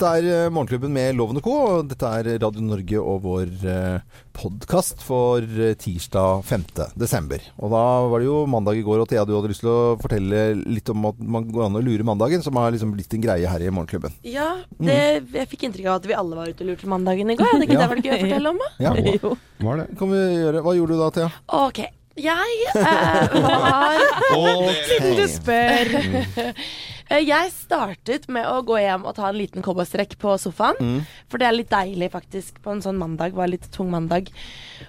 Dette er eh, Morgenklubben med Loven og Co. Dette er Radio Norge og vår eh, podkast for eh, tirsdag 5. desember. Og da var det jo mandag i går, og Thea, du hadde lyst til å fortelle litt om at man går an å lure mandagen, som har liksom blitt en greie her i Morgenklubben. Ja, det, jeg fikk inntrykk av at vi alle var ute og lurte mandagen i går. Hadde ikke Ja. det vært gøy å fortelle om? da? Ja, Jo. Var det? kan vi gjøre. Hva gjorde du da, Thea? Ok. Jeg eh, var Du spør. Eh, Jeg startet med å gå hjem og ta en liten cowboystrekk på sofaen. Mm. For det er litt deilig faktisk på en sånn mandag. Var litt tung mandag.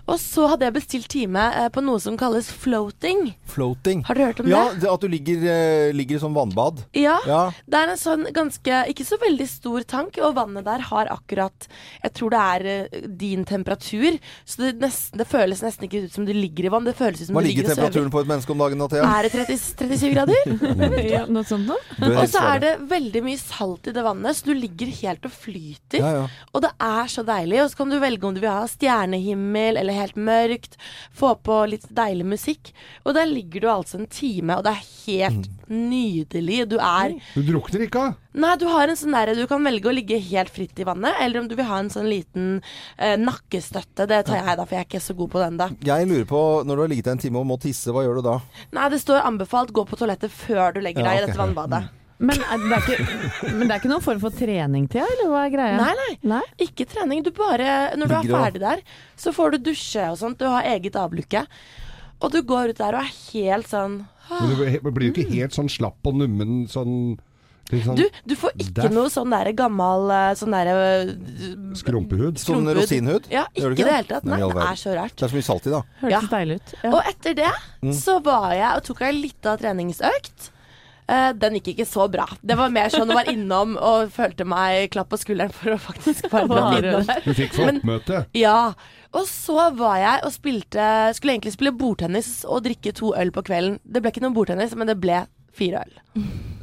Og så hadde jeg bestilt time eh, på noe som kalles floating. Floating. Har du hørt om Ja, det? Ja, at du ligger, eh, ligger i sånn vannbad. Ja. Ja. Det er en sånn ganske Ikke så veldig stor tank, og vannet der har akkurat Jeg tror det er din temperatur. Så det, nesten, det føles nesten ikke ut som du ligger i vann. Det føles ut som Hva du ligger ligger og sover. temperaturen på et menneske om dagen Athea? Er det 30, 37 grader? Ja, noe sånt noe? Og så er det veldig mye salt i det vannet, så du ligger helt og flyter. Ja, ja. Og det er så deilig. Og så kan du velge om du vil ha stjernehimmel eller helt mørkt. Få på litt deilig musikk. Og der ligger du altså en time, og det er helt Mm. nydelig. Du er Du drukner ikke, av? Nei, du har en sånn derre Du kan velge å ligge helt fritt i vannet, eller om du vil ha en sånn liten eh, nakkestøtte. Det tar jeg, da, for jeg er ikke så god på den, da. Jeg lurer på, når du har ligget der en time og må tisse, hva gjør du da? Nei, det står anbefalt gå på toalettet før du legger Ja, deg i dette vannbadet. Men er det, er ikke, men det er ikke noen form for trening til, eller hva er greia? Nei, nei. Nei? Ikke trening. Du bare Når du er ferdig der, så får du dusje og sånt. Du har eget avlukke. Og du går ut der og er helt sånn Men du blir jo ikke helt sånn slapp og nummen sånn, sånn Du, du får ikke Daff. noe sånn der gammel eh, sånn derre skrumpehud. Sånn rosinhud? Ja, ikke du i det hele tatt. Nei, Nei, det er så rart. Det er så mye salt i, da. Hørtes Ja. deilig ut. Ja. Og etter det så var jeg og tok ei lita treningsøkt. Eh, den gikk ikke så bra. Det var mer sånn var innom og følte meg klapp på skulderen for å faktisk bare dra innom der. Du fikk floppmøte. Ja. Og så var jeg og spilte Skulle egentlig spille bordtennis og drikke to øl på kvelden. Det ble ikke noe bordtennis, men det ble fire øl.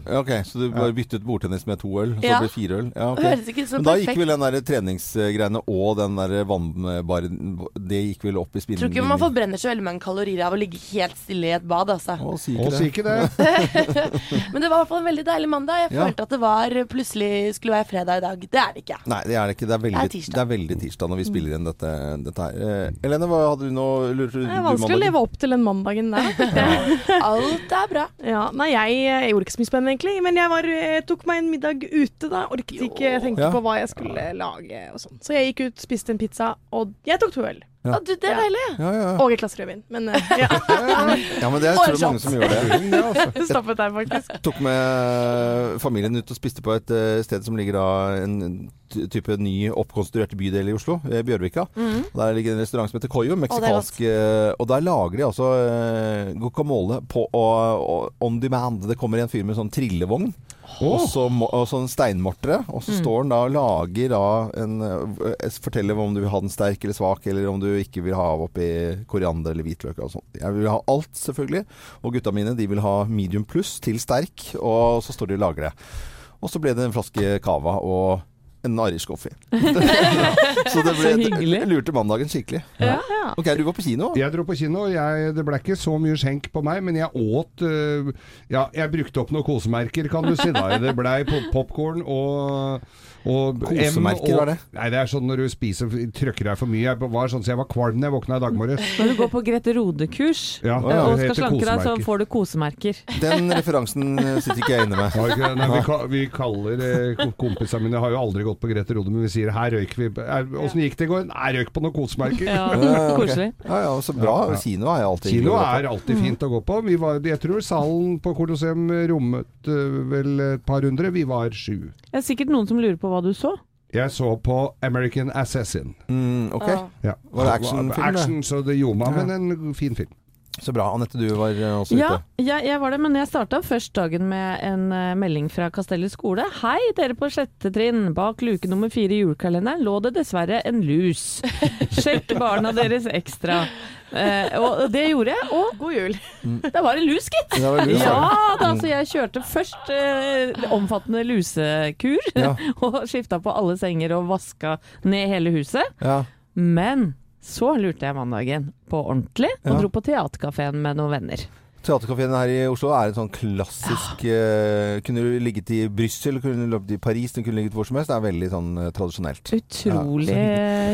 Ok, Så du bare byttet bordtennis med to øl, så Ja. det ble fire øl? Ja, ok. Høres ikke så Men da gikk vel den der treningsgreiene og den der vannbaren Det gikk vel opp i Tror ikke man forbrenner så veldig mange kalorier av å ligge helt stille i et bad, altså. Å, si ikke det. ikke det. Men det var i hvert fall en veldig deilig mandag. Jeg Ja. at det var plutselig skulle være fredag i dag. Det er det ikke. Nei, det er det ikke. Det er veldig, Det er det tirsdag. er veldig tirsdag når vi spiller inn dette, dette her. Eh, Helene, hva hadde du nå? Lurte du Det er vanskelig å leve opp til den mandagen der. Alt er bra. Ja, nei, jeg, jeg gjorde ikke så mye spennende egentlig, men jeg, var, tok meg en middag ute da. Orket ikke tenke Ja. på hva jeg skulle lage og sånn. Så jeg gikk ut, spiste en pizza, og jeg tok to øl. Ja. Ja, du, det er deilig. Ja, ja. Og et glass rødvin. Men uh, ja, ja, men det er tror jeg mange som gjør det. Ja, altså. stoppet der faktisk. Jeg Tok med familien ut og spiste på et eh, sted som ligger da en type ny oppkonstruert bydel i Oslo, eh, Bjørvika. Der ligger en restaurant som heter er meksikansk. Og, og der lager de altså eh, guacamole på og, og on demand. Det kommer en fyr med sånn trillevogn. Og, så, en sånn steinmortere. Og så står han da og lager da en eh, Forteller om du vil ha den sterk eller svak, eller om du ikke vil ha oppi koriander eller hvitløk og sånt. Jeg vil ha alt, selvfølgelig. Og gutta mine de vil ha medium pluss til sterk, og så står de og lager det. Og så ble det en flaske cava og en Irish coffee. så det ble, Så lurte mandagen skikkelig. Ja. Ok, du var på kino? Jeg dro på kino. Jeg, det ble ikke så mye skjenk på meg, men jeg åt uh, Ja, jeg brukte opp noen kosemerker, kan du si. da Det blei popkorn og, og Kosemerker, er det? Nei, det er sånn når du spiser trykker deg for mye. Jeg var sånn så jeg var kvalm da jeg våkna i dag morges. Når du går på Grete Rode-kurs Ja, eh, og skal slanke deg, så får du kosemerker. Den referansen eh, sitter ikke jeg inne med. Ikke- Nei, vi, vi kaller eh, kompisene mine Har jo aldri gått på Grete Rode, men vi sier 'her røyk vi'. Åssen gikk det i går? Nei, røyk på noen kosemerker. Ja. Koselig. Ja, ja, så bra. Ja, ja. Kino er alltid Kino er alltid fint å gå på. Vi var, jeg tror salen på Colosseum rommet øh, vel et par hundre. Vi var sju. Det er sikkert noen som lurer på hva du så. Jeg så på American Assassin. Mm, ok, Ja. Ja. Var det actionfilm? Action, så det gjorde meg, Ja. men en fin film. så bra. Anette, du var eh, også Ja, ute. Ja, jeg var det, men jeg starta først dagen med en eh, melding fra Kastellet skole. Hei, dere på sjette trinn. Bak luke nummer fire i julekalenderen lå det dessverre en lus. Sjekk barna deres ekstra. Eh, og det gjorde jeg, og God jul. det var en lus, gitt. Det var lus, Ja ja. da, så jeg kjørte først eh, omfattende lusekur, Ja. og skifta på alle senger og vaska ned hele huset. ja. Men så lurte jeg mandagen på ordentlig, og Ja. dro på teaterkafeen med noen venner. Teaterkafeen her i Oslo er en sånn klassisk eh, Kunne du ligget i Brussel, kunne du løpt i Paris, den kunne ligget hvor som helst. Det er veldig sånn eh, tradisjonelt. Utrolig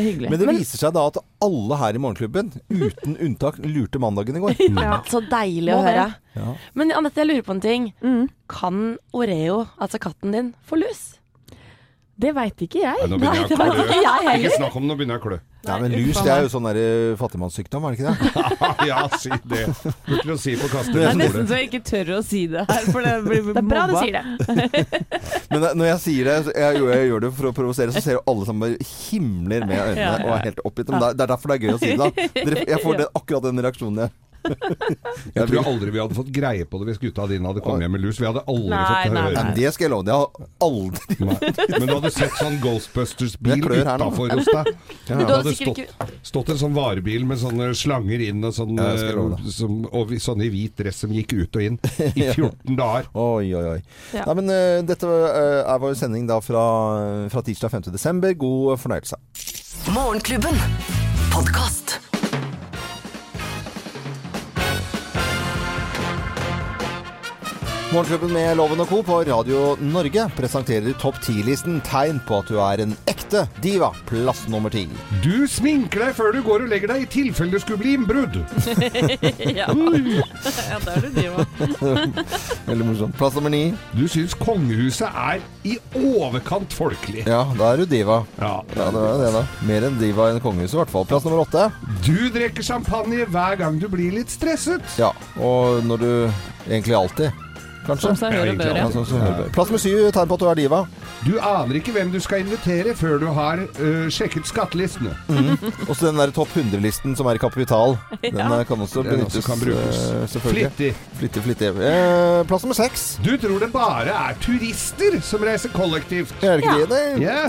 hyggelig. Men det viser seg da at alle her i Morgenklubben, uten unntak, lurte mandagen i går. Ja, så deilig å høre. Ja. Men Anette, jeg lurer på en ting. Mm. Kan Oreo, altså katten din, få lus? Det veit ikke jeg. Nei, nå begynner jeg det å vet ikke klø. jeg Ikke snakk om det, nå begynner jeg å klø. Ja, men lus det er jo sånn eh, fattigmannssykdom, er det ikke det? ja, si det. Burde du si på Det er nesten så jeg ikke tør å si det her, for det blir Det er bra du sier det. Men når jeg sier det, jeg, jeg gjør det for å provosere, så ser jo alle sammen bare himler med øynene Ja, ja, og er helt oppgitt. Men det er- er derfor det er gøy å si det, da. Jeg får det, akkurat den reaksjonen, jeg. Jeg tror aldri vi hadde fått greie på det hvis gutta dine hadde kommet hjem med lus. Vi hadde aldri Nei, fått høre det. men det skal jeg love deg. Har aldri Nei. Men du hadde sett sånn Ghostbusters-bil utafor hos deg. Ja. Du Det hadde stått, stått en sånn varebil med sånne slanger inn og sånn, Ja, eh, som, og vi- sånn i hvit dress som gikk ut og inn i 14 dager. Oi, oi, oi. Ja. Nei, men uh, dette uh, er vår sending da fra, fra tirsdag 5. desember. God fornøyelse. Morgenklubben. Podkast. Morgenklubben med Loven og Co. på Radio Norge presenterer topp 10-listen tegn på at du er en ekte diva. Plass nummer ti. Du sminker deg før du går og legger deg i tilfelle det skulle bli innbrudd. Ja. ja, da er du diva. Veldig morsomt. Plass nummer ni. Du syns kongehuset er i overkant folkelig. Ja, da er du diva. Ja. Ja, det er det, da. Mer enn diva enn kongehuset, i hvert fall. Plass nummer åtte. Du drikker champagne hver gang du blir litt stresset. Ja, og når du egentlig alltid Kanskje? Som seg hør og bør, Ja, ja. sånn som bør. Plass med syv. Tegn på at du er diva. Du aner ikke hvem du skal invitere før du har øh, sjekket skattelistene. Og så den der topp 100-listen som er i Kapital. Den Ja. eh, kan også benyttes. også kan brukes. eh, selvfølgelig. Flittig. Flittig, flittig. Eh, plass nummer seks. Du tror det bare er turister som reiser kollektivt. Er det ikke det? Ja.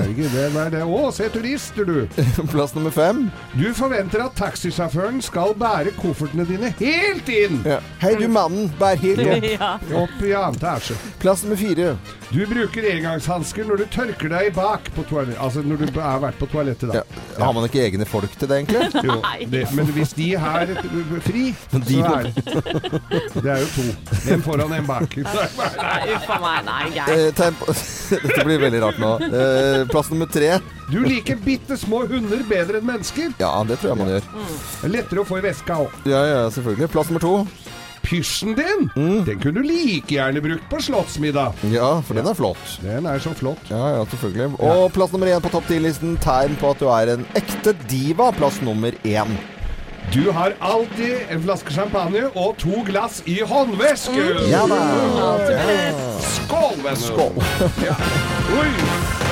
Er ikke det? Er det? Å, se turister, du. Plass nummer fem. Du forventer at taxisjåføren skal bære koffertene dine helt inn. Ja. Hei du mannen, bær helt opp. Ja. Opp i annen etasje. Plass nummer fire. Du bruker engangshansker når du tørker deg bak på toalettet. Altså når du har vært på toalettet, Ja. da. Har man ikke egne folk til det, egentlig? Jo, det, men hvis de er fri, de så er det Det er jo to. En foran, en bak. Nei, uff a meg. Nei, Geir. Eh, Dette blir veldig rart nå. Eh, plass nummer tre. Du liker bitte små hunder bedre enn mennesker. Ja, det tror jeg man gjør. Er lettere å få i veska òg. Ja, ja, selvfølgelig. Plass nummer to. Pysjen din, Mm. den kunne du like gjerne brukt på slottsmiddag. Ja, for den er flott. Den er så flott. Ja, ja, selvfølgelig. Og plass nummer én på topp ti-listen. Tegn på at du er en ekte diva. Plass nummer én. Du har alltid en flaske champagne og to glass i håndveske. Ja da. Skål, venner. Skål. Ja. Oi.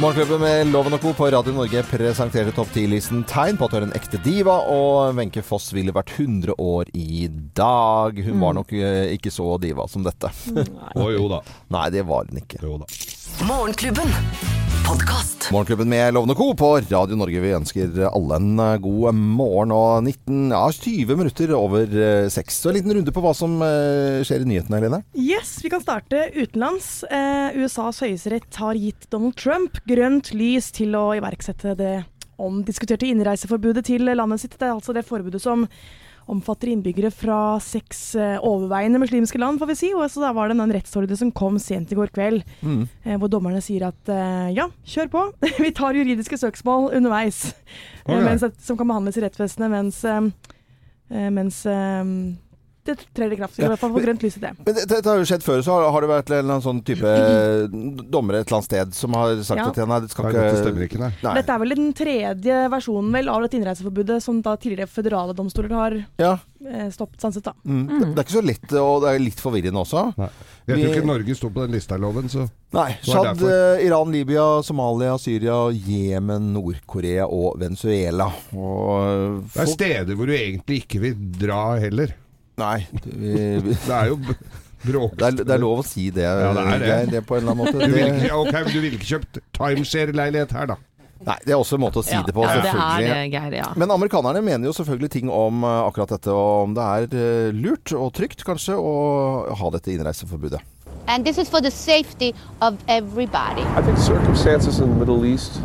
Morgenklubben med Loven og Co. på Radio Norge presenterte topp 10-listen tegn på at du er en ekte diva, og Wenche Foss ville vært 100 år i dag. Hun var nok eh, ikke så diva som dette. Å jo da. Nei, det var hun ikke. Jo da. Morgenklubben. Podkast. Morgenklubben med Lovende Co. på Radio Norge. Vi ønsker alle en eh, god morgen og 19, ja, 20 minutter over 6. Så en liten runde på hva som eh, skjer i nyhetene, Helene. Yes, vi kan starte utenlands. Eh, USAs høyesterett har gitt Donald Trump grønt lys til å iverksette det omdiskuterte innreiseforbudet til landet sitt. Det er altså det forbudet som omfatter innbyggere fra seks eh, overveiende muslimske land, får vi si. Og så da var det en rettsordre som kom sent i går kveld, Mm. eh, hvor dommerne sier at eh, ja, kjør på. vi tar juridiske søksmål underveis, eh, mens, som kan behandles i rettsvesenet mens, mens det trer i kraft. I hvert fall får grønt lys i det. Men det- dette har jo skjedd før, så har, har det vært en eller annen sånn type dommere et eller annet sted som har sagt Ja. at nei, det skal ikke stemmer ikke, nei. Nei. Dette er vel den tredje versjonen vel av dette innreiseforbudet som da tidligere føderale domstoler har Ja. eh, stoppet, sanset, da. Mm. Det, det er ikke så lett, og det er litt forvirrende også. nei. Jeg tror Vi- ikke Norge sto på den lista, loven, så Nei. Tsjad, eh, Iran, Libya, Somalia, Syria, Jemen, Nord-Korea og Venezuela. Og Det er steder hvor du egentlig ikke vil dra heller. Nei, vi, vi, Det er jo bråk... det, det er lov å si det, Ja, det er det. Det på en eller annen måte. Du ville ikke, ok, du vil ikke kjøpt timeshare-leilighet her, da. nei, det er også en måte å si det på, ja, det er selvfølgelig. Geir. Ja. Men amerikanerne mener jo selvfølgelig ting om eh, akkurat dette, og om det er eh, lurt og trygt kanskje å ha dette innreiseforbudet. And this is for the safety of everybody. I think circumstances in the Middle East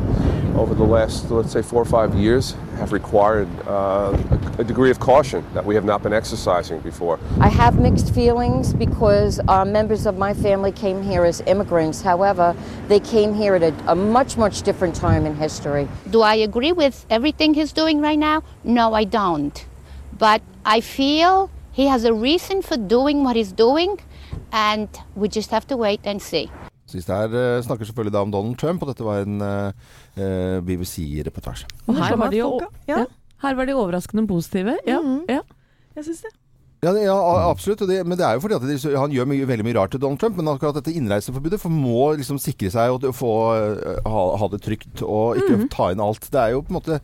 over the last, let's say, four or five years have required uh, a, a degree of caution that we have not been exercising before. I have mixed feelings because uh, members of my family came here as immigrants. However, they came here at a, a much, much different time in history. Do I agree with everything he's doing right now? No, I don't. But I feel he has a reason for doing what he's doing, and we just have to wait and see. Siste her eh, snakker selvfølgelig da om Donald Trump, og dette var en uh, BBC-reportasje. Og her var de jo ja. Her var de overraskende positive. Ja, Mhm. ja. Jeg syns det. Ja, ja absolutt. Det, men det er jo fordi at de, han gjør mye, veldig mye rart til Donald Trump. Men akkurat dette innreiseforbudet for må liksom sikre seg og få eh, ha, ha det trygt og ikke Mhm. ta inn alt. Det er jo på en måte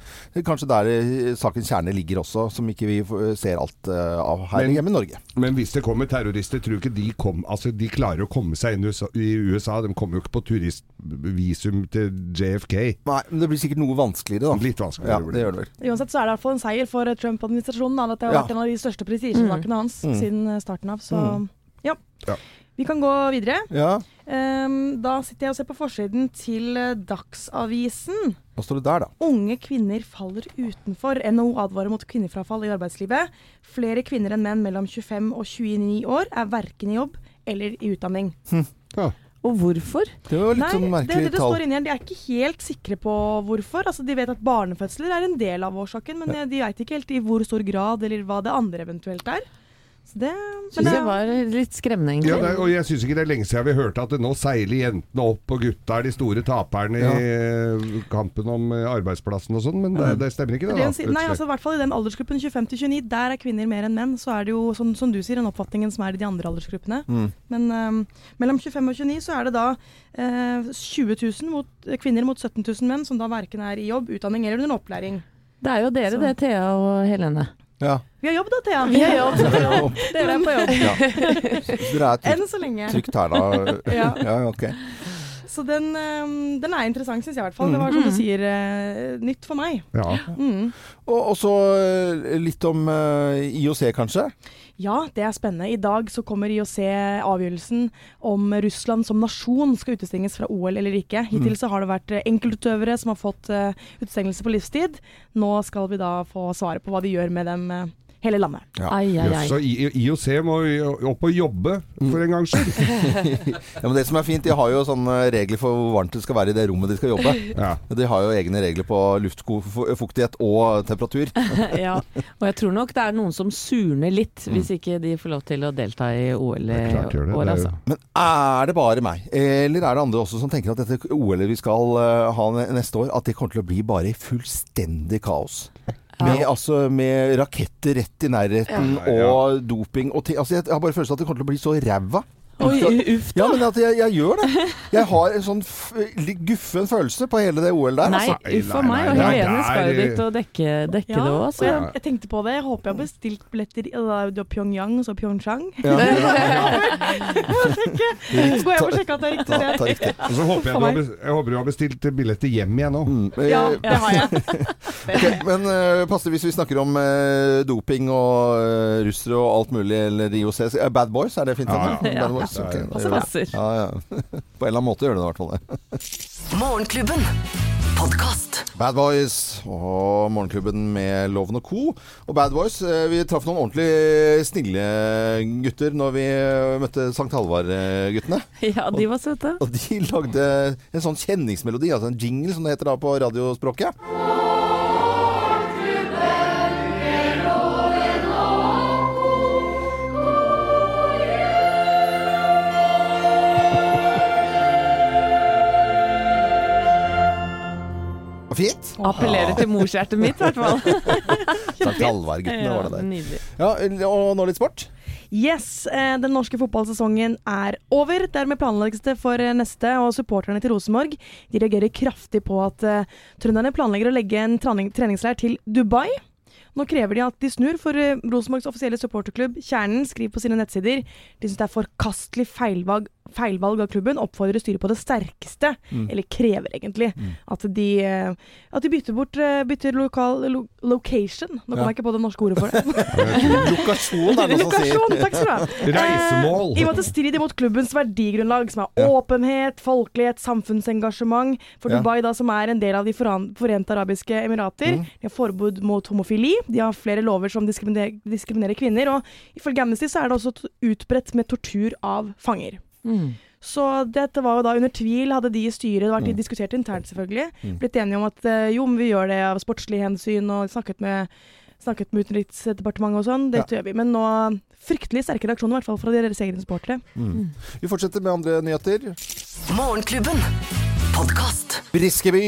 kanskje der eh, sakens kjerne ligger også, som ikke vi ser alt eh, av her Men- hjemme i Norge. Men hvis det kommer terrorister, tror du ikke de kom Altså, de klarer å komme seg inn i USA. I USA. De kommer jo ikke på turistvisum til JFK. Nei, men det blir sikkert noe vanskeligere, da. Litt Ja, det gjør det vel. Uansett så er det i hvert fall en seier for Trump-administrasjonen. At det har Ja. vært en av de største prestisjesakene hans Mm. siden eh, starten av. Så Mm. ja. Ja. Vi kan gå videre. Ja, Um, da sitter jeg og ser på forsiden til eh, Dagsavisen. hva står det der, da? Unge kvinner faller utenfor. NHO advarer mot kvinnefrafall i arbeidslivet. Flere kvinner enn menn mellom 25 og 29 år er verken i jobb eller i utdanning. Og hvorfor? Det var litt Nei, sånn det, merkelig det, det tall. står inni her. De er ikke helt sikre på hvorfor. Altså, de vet at barnefødsler er en del av årsaken, men ja. de veit ikke helt i hvor stor grad eller hva det andre eventuelt er. Så det, Synes men, det var litt skremmende, egentlig. Ja, det er, og jeg syns ikke det er lenge siden vi hørte at det nå seiler jentene opp, og gutta er de store taperne Ja. i eh, kampen om eh, arbeidsplassen og sånn, men det, det stemmer ikke, det. det da. nei, altså, i hvert fall i den aldersgruppen 25-29, der er kvinner mer enn menn. Så er det jo, som, som du sier, den oppfatningen som er i de andre aldersgruppene. Mm. Men um, mellom 25 og 29 så er det da uh, 20 000 mot, eh, kvinner mot 17 000 menn, som da verken er i jobb, utdanning eller under opplæring. Det er jo dere Så- det, Thea og Helene. Ja. Vi har jobb da, Thea. Vi har jobb. Dere er på jobb. ja. Så dere er trygt, Enn så lenge. trygt her, da? Ja. ja, ok. Så den, eh, den er interessant, syns jeg i hvert fall. Det var som du sier, eh, nytt for meg. Ja. Mm. Og, og så eh, litt om eh, IOC, kanskje? Ja, det er spennende. I dag så kommer IOC avgjørelsen om Russland som nasjon skal utestenges fra OL eller ikke. Hittil så har det vært eh, enkeltutøvere som har fått uh, utestengelse på livstid. Nå skal vi da få svaret på hva de gjør med dem eh, hele landet. Ja. Ai, ai, ai. så IOC må jo opp og jobbe, for en gangs skyld. Ja, men det som er fint, De har jo sånne regler for hvor varmt det skal være i det rommet de skal jobbe. Ja. De har jo egne regler på luftfuktighet og temperatur. ja. Og jeg tror nok det er noen som surner litt hvis ikke de får lov til å delta i OL i Det klart gjør det. år, er- altså. Men er det bare meg, eller er det andre også som tenker at dette OL-et vi skal eh, ha neste år, at det kommer til å bli bare fullstendig kaos? Med, altså, med raketter rett i nærheten Ja. Ja. og doping og ting. Altså, jeg har bare følelsen av at det kommer til å bli så ræva. Oi, uff Ja, men at jeg, jeg gjør det. Jeg har en sånn f guffen følelse på hele det OL der. Nei, Altså. uff a meg. Og Helene skal jo dit og dekke, dekke det òg, jeg, jeg tenkte på det. Jeg håper jeg har bestilt billetter i Pyongyang og så Pyeongchang. Ja. Så går jeg og sjekker at det er riktig Ta, ta riktig. Og så håper jeg, du har, bestilt, jeg håper du har bestilt billetter hjem igjen òg. Mm, eh, Ja, det har jeg. okay, men uh, passer hvis vi snakker om uh, doping og uh, russere og alt mulig, eller IOC eh, Bad Boys, er det fint? Ja, Bad ja. Boys, Ja, passer, passer. Ja, ja. På en eller annen måte gjør det det i hvert fall det. Morgenklubben. Podcast. Bad Boys og Morgenklubben med Loven og Co. Og Bad Boys, eh, vi traff noen ordentlig snille gutter når vi eh, møtte Sankt Halvard-guttene. Ja, de var søte. Og de lagde en sånn kjenningsmelodi, altså en jingle som det heter da på radiospråket. Fint. Appellerer til morshjertet mitt, i hvert fall. Sankt Halvard-guttene var det der. Ja, og nå litt sport. Yes, eh, den norske fotballsesongen er over. Dermed planlegges det for eh, neste, og supporterne til Rosenborg de reagerer kraftig på at eh, trønderne planlegger å legge en trening, treningsleir til Dubai. Nå krever de at de snur, for eh, Rosenborgs offisielle supporterklubb, Kjernen, skriver på sine nettsider de syns det er forkastelig feilvalg, feilvalg av klubben, oppfordrer styret på det sterkeste, Mm. eller krever egentlig, at de, eh, at de bytter bort eh, bytter lokal lo, location. Nå Ja. kommer jeg ikke på det norske ordet for det. Lokasjon er det noe som sier. Takk skal du ha. Reisemål. Eh, I og med at det strider mot klubbens verdigrunnlag, som er Ja. åpenhet, folkelighet, samfunnsengasjement. For Ja. Dubai, da, som er en del av De forente arabiske emirater, Mm. de har forbud mot homofili. De har flere lover som diskriminerer, diskriminerer kvinner. Og ifølge Amnesty så er det også utbredt med tortur av fanger. Mm. Så dette var jo da under tvil, hadde de i styret vært Mm. diskutert internt selvfølgelig. Mm. Blitt enige om at eh, jo, men vi gjør det av sportslige hensyn, og snakket med, snakket med Utenriksdepartementet og sånn. Det gjør vi. Men nå fryktelig sterke reaksjoner, i hvert fall fra deres egne supportere. Mm. Vi fortsetter med andre nyheter. Morgenklubben. Podkast. Briskeby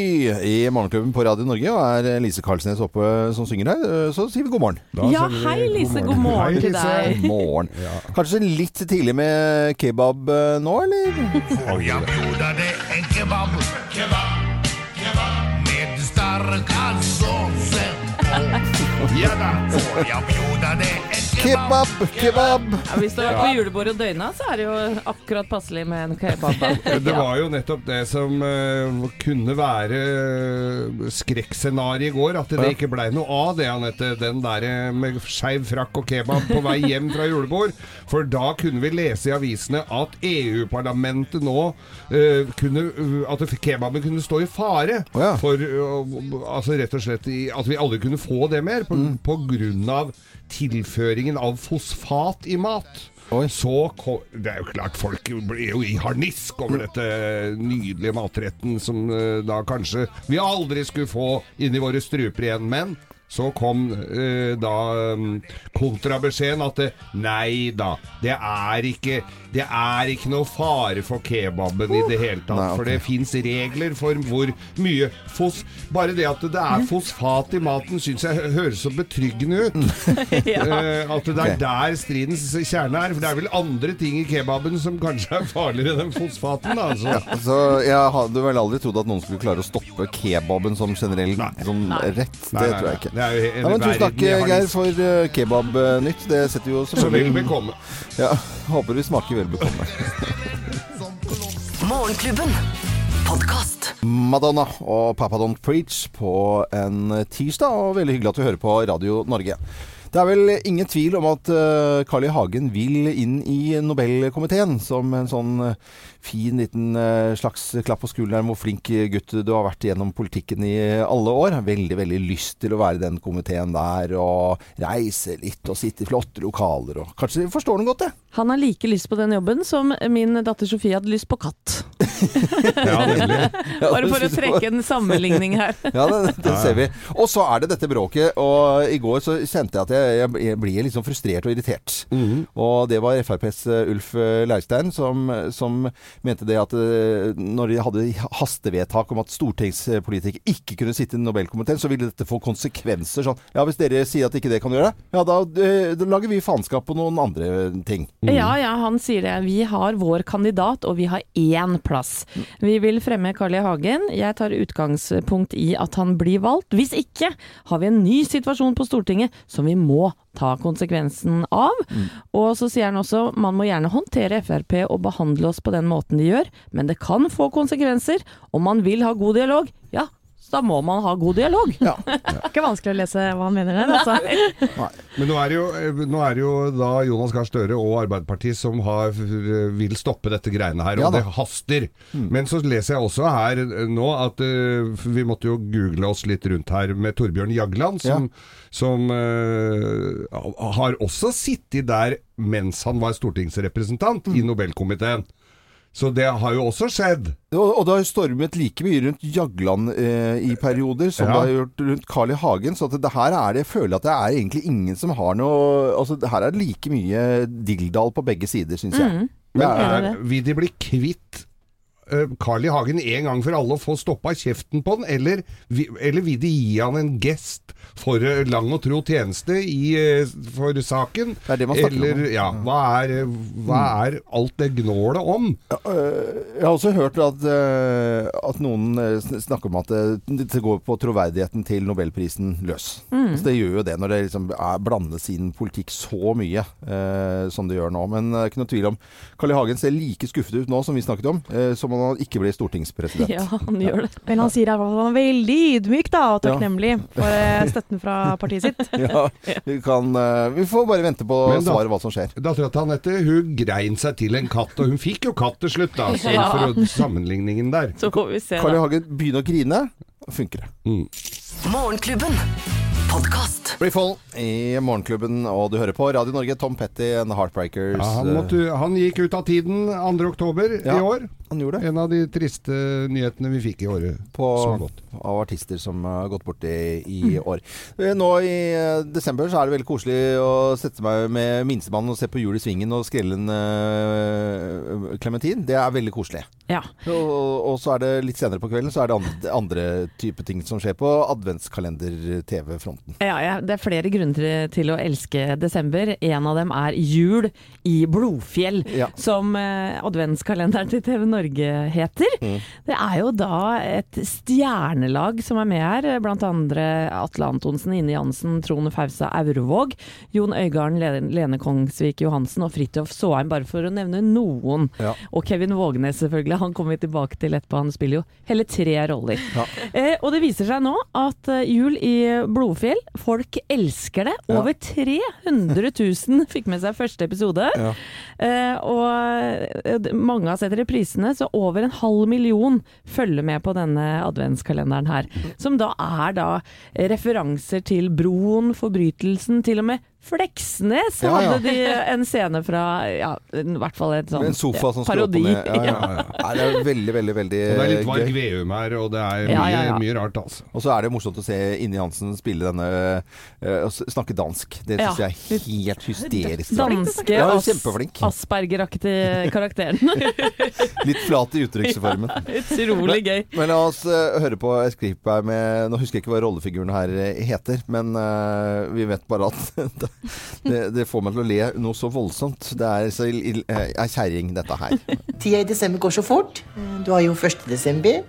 i Morgenklubben på Radio Norge, og er Lise Karlsnes oppe som synger her. Så sier vi god morgen. Da Ja, vi hei Lise, god morgen Hei, til deg. God morgen. Ja. Kanskje litt tidlig med kebab eh, nå, eller? Får jeg bjuda det en kebab? Kebab, kebab med sterk såse på. Ja da, får jeg bjuda det en Kebab, kebab! Ja, hvis du har vært på julebordet og døgna, så er det jo akkurat passelig med en kebab. Det var jo nettopp det som uh, kunne være skrekkscenarioet i går. At det Ja. ikke blei noe av det, Anette. Den der eh, med skeiv frakk og kebab på vei hjem fra julebord. For da kunne vi lese i avisene at EU-parlamentet nå uh, kunne uh, At kebaben kunne stå i fare. Oh, ja. For uh, altså rett og slett i, at vi aldri kunne få det mer. På, Mm. på grunn av tilføringen av fosfat i mat. Oi. Så Det er jo klart folk blir jo i harnisk over dette nydelige matretten som eh, da kanskje vi aldri skulle få inn i våre struper igjen. Men så kom uh, da um, kontrabeskjeden at det, nei da, det er ikke det er ikke noe fare for kebaben i det hele tatt. Nei, okay. For det fins regler for hvor mye fos... Bare det at det er fosfat i maten, syns jeg høres så betryggende ut. uh, at det er der stridens kjerne er. For det er vel andre ting i kebaben som kanskje er farligere enn fosfaten. Da, altså. Så jeg hadde vel aldri trodd at noen skulle klare å stoppe kebaben som generell som rett. Nei, det nei, tror jeg ikke. Ja, men tusen takk. Geir, for uh, kebabnytt. Det setter jo selvfølgelig Vel bekomme. Ja, håper vi smaker vel bekomme. Morgenklubben. Madonna og Papa Don't Preach på en tirsdag, og veldig hyggelig at du hører på Radio Norge. Det er vel ingen tvil om at eh, Carl I. Hagen vil inn i Nobelkomiteen som en sånn eh, fin liten eh, slags klapp på skulderen hvor flink gutt du har vært gjennom politikken i alle år. Veldig, veldig lyst til å være i den komiteen der og reise litt og sitte i flotte lokaler og Kanskje forstår den godt det? Han har like lyst på den jobben som min datter Sofie hadde lyst på katt. Ja, Bare for å trekke en sammenligning her. Ja, det, det ser vi. Og så er det dette bråket. Og i går så kjente jeg at jeg, jeg, jeg blir litt sånn frustrert og irritert. Mhm. Og det var FrPs eh, Ulf eh, Leirstein som, som mente det at eh, når de hadde hastevedtak om at stortingspolitikere ikke kunne sitte i Nobelkomiteen, så ville dette få konsekvenser. Sånn ja, hvis dere sier at ikke det kan gjøre ja da, eh, da lager vi faenskap på noen andre ting. Ja, ja, han sier det. Vi har vår kandidat, og vi har én plass. Vi vil fremme Carl I. Hagen. Jeg tar utgangspunkt i at han blir valgt. Hvis ikke har vi en ny situasjon på Stortinget som vi må ta konsekvensen av. Og så sier han også man må gjerne håndtere Frp og behandle oss på den måten de gjør, men det kan få konsekvenser. Om man vil ha god dialog, ja, så da må man ha god dialog. Ja. Ikke vanskelig å lese hva han mener der, altså. Men nå er, det jo, eh, nå er det jo da Jonas Gahr Støre og Arbeiderpartiet som har, vil stoppe dette greiene her, og ja, det haster. Mm. Men så leser jeg også her eh, nå at uh, vi måtte jo google oss litt rundt her med Torbjørn Jagland, som, som uh, har også sittet der mens han var stortingsrepresentant i Mm. Nobelkomiteen. Så det har jo også skjedd. Og, og det har stormet like mye rundt Jagland eh, i perioder som Ja. det har gjort rundt Carl I. Hagen. Så at det her er det, jeg føler at det er egentlig ingen som har noe Altså her er det like mye dilldall på begge sider, syns jeg. Mm. Men er, vil de bli kvitt Carl I. Hagen en gang for alle og få stoppa kjeften på den, eller, eller vil de gi han en gest for eh, lang og tro tjeneste i, eh, for saken? Det er det man snakker om. ja, hva er, eh, hva er alt det gnålet om? Jeg har også hørt at, eh, at noen eh, snakker om at det, det går på troverdigheten til nobelprisen løs. Mm. Så det gjør jo det når det liksom er, blandes inn politikk så mye eh, som det gjør nå. Men det er ikke noe tvil om Carl I. Hagen ser like skuffet ut nå som vi snakket om, eh, som om han ikke blir stortingspresident. Ja, han gjør det. Men han sier at han er veldig ydmyk da, og takknemlig for eh, støtten fra partiet sitt. Ja, vi, kan, eh, vi får bare vente på da- svaret hva som skjer. Dattera til Anette hun grein seg til en katt, og hun fikk jo katt til slutt, da. Så Ja. for sammenligningen der. Så får vi se, Karl I. Hagen begynner å grine, funker det. Mm. Morgenklubben. Podkast. Freefall i Morgenklubben, og du hører på Radio Norge. Tom Petty and The Heartbreakers. Ja, han, måtte, han gikk ut av tiden 2. oktober Ja, i år. Han gjorde det. En av de triste nyhetene vi fikk i året på, av artister som har gått bort i, i år. Eh, Nå i eh, desember så er det veldig koselig å sette meg med minstemann og se på Jul i Svingen og skrelle en uh, klementin. Det er veldig koselig. Ja. Og, og så er det litt senere på kvelden så er det andre, andre type ting som skjer på adventskalender-TV-fronten. Ja, ja, det er flere grunner til, å elske desember. En av dem er Jul i Blodfjell, Ja. som eh, adventskalenderen til TV Norge heter. Mm. Det er jo da et stjernelag som er med her, blant andre Atle Antonsen, Ine Jansen, Trone Fausa Aurevåg, Jon Øygarden, Lene, Kongsvik Johansen og Fridtjof Saaheim, bare for å nevne noen. Ja. Og Kevin Vågenes, selvfølgelig. Han kommer vi tilbake til etterpå. Han spiller jo hele tre roller. Eh, og det viser seg nå at eh, jul i Blodfjell, folk elsker det. Over 300 000 fikk med seg første episode. Ja. Eh, og eh, mange har sett reprisene, så over en halv million følger med på denne adventskalenderen her. Som da er da referanser til Broen, Forbrytelsen, til og med Fleksnes Ja, ja. hadde de en scene fra, ja, i hvert fall et sånn en sofa som parodi. ned. Ja, ja. Nei, det er veldig, veldig veldig gøy. det er litt Varg. Veum her, og det er mye, ja, ja. mye rart, altså. Og så er det morsomt å se Inni Hansen spille denne uh, Snakke dansk. Det syns Ja. jeg er helt hysterisk. Danske Ja, hun er As kjempeflink. Asperger-aktige karakteren. Litt flat i uttrykksformen. Utrolig gøy. Men la oss uh, høre på et klipp her med Nå husker jeg ikke hva rollefiguren her heter, men uh, vi vet bare at det, det får meg til å le noe så voldsomt. Det er så eh, ei kjerring, dette her. Tida i desember går så fort. Du har jo 1. desember.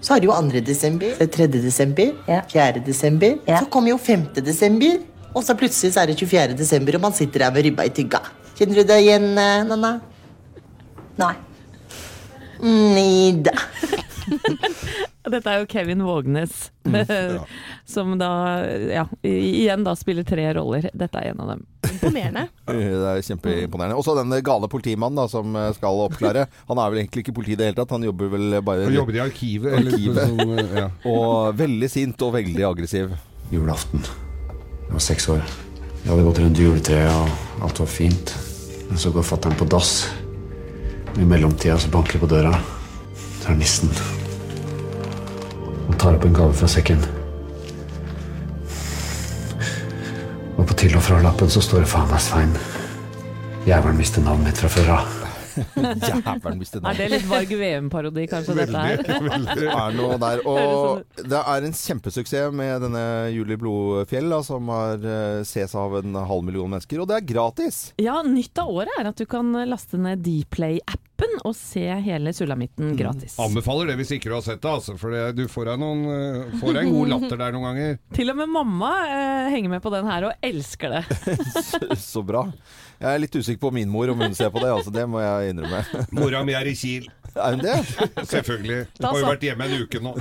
Så har du jo 2. desember, så er det 3. desember, 4. desember. Så kommer jo 5. desember, og så plutselig så er det 24. desember, og man sitter der med ribba i tygga. Kjenner du deg igjen, eh, Nanna? Nei. Nida. Dette er jo Kevin Vågnes, som da ja, igjen da spiller tre roller. Dette er en av dem. Imponerende. Det er kjempeimponerende. Og så den gale politimannen da, som eh, skal oppklare. Han er vel egentlig ikke politi i det hele tatt, han jobber vel bare Han jobber i arkivet. Eller, Arkivet. sånn, ja. Og veldig sint og veldig aggressiv. Julaften. Jeg var seks år. Jeg hadde gått rundt juletreet, og alt var fint. Men så går fatter'n på dass. I mellomtida så banker det på døra. Så er det nissen. Tar opp en gave fra sekken. Og på til- og fra-lappen så står det faen meg Svein. Jævelen mister navnet mitt fra før av. Jævelen mister Er det litt Varg VM-parodi, kanskje, dette her? Det er noe der. Og det er en kjempesuksess med denne Julie Blodfjell, da, som har eh, ses av en halv million mennesker. Og det er gratis! Ja, nytt av året er at du kan laste ned Dplay-appen og se hele Sulamitten gratis. Anbefaler det hvis ikke du har sett det, altså. For det, du får deg, noen, eh, får deg en god latter der noen ganger. Til og med mamma eh, henger med på den her og elsker det. Så, så bra. Jeg er litt usikker på min mor, om hun ser på det. Altså, det må jeg innrømme. Mora mi er i Kiel. Er hun det? Selvfølgelig. Hun Har jo vært hjemme en uke nå.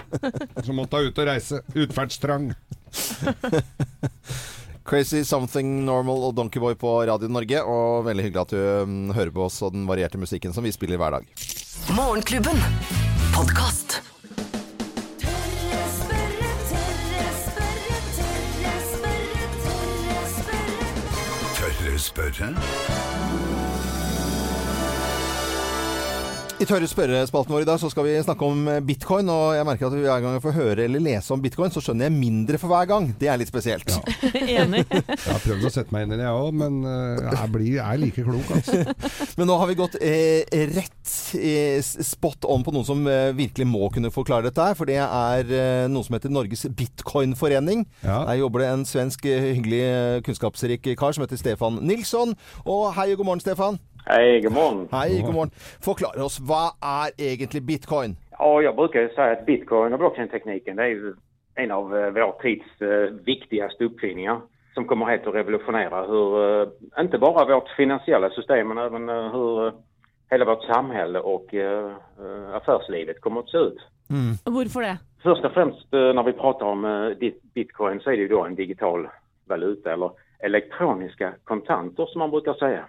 Så måtte hun ut og reise. Utferdstrang. Crazy Something Normal og Donkeyboy på Radio Norge. Og veldig hyggelig at du mm, hører på oss og den varierte musikken som vi spiller hver dag. Morgenklubben. Podcast. Tørre spørre, tørre spørre, tørre spørre, Tørre spørre? I tørre spørrespalten vår i dag så skal vi snakke om eh, bitcoin, og jeg merker at hver gang jeg får høre eller lese om bitcoin, så skjønner jeg mindre for hver gang. Det er litt spesielt. Enig. Jeg har prøvd å sette meg inn i det, jeg òg, men eh, jeg, blir, jeg er like klok, altså. Men nå har vi gått eh, rett eh, spot on på noen som eh, virkelig må kunne forklare dette her. For det er eh, noe som heter Norges bitcoinforening. Der jobber det en svensk hyggelig kunnskapsrik kar som heter Stefan Nilsson. Og hei og god morgen, Stefan. Hej, god morgen. Hei, god morgen. Forklar oss, hva er egentlig bitcoin? Ja, jeg bruker si at bitcoin og blockchain-tekniken jo en av eh, vår tids viktigste oppfinninger. som kommer helt til å revolusjonere ikke bare vårt finansielle system men også hvordan hur eh, vårt samfunn og eh, eh, affärslivet kommer å se ut. Hvorfor det? Først og fremst når vi prater om eh, bitcoin så er det jo da en digital valuta eller elektroniske kontanter som man bruker si. säga.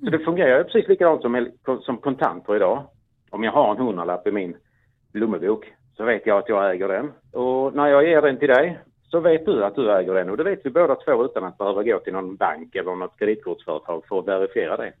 Så det fungerer jo precis likadant som, som kontanter idag. Om jag har en hundralapp i min lommebok så vet jag att jag äger den. Och när jag ger den till dig så vet du att du äger den. Och det vet vi båda två utan att behöva gå till någon bank eller något kreditkortsföretag för att verifiera det.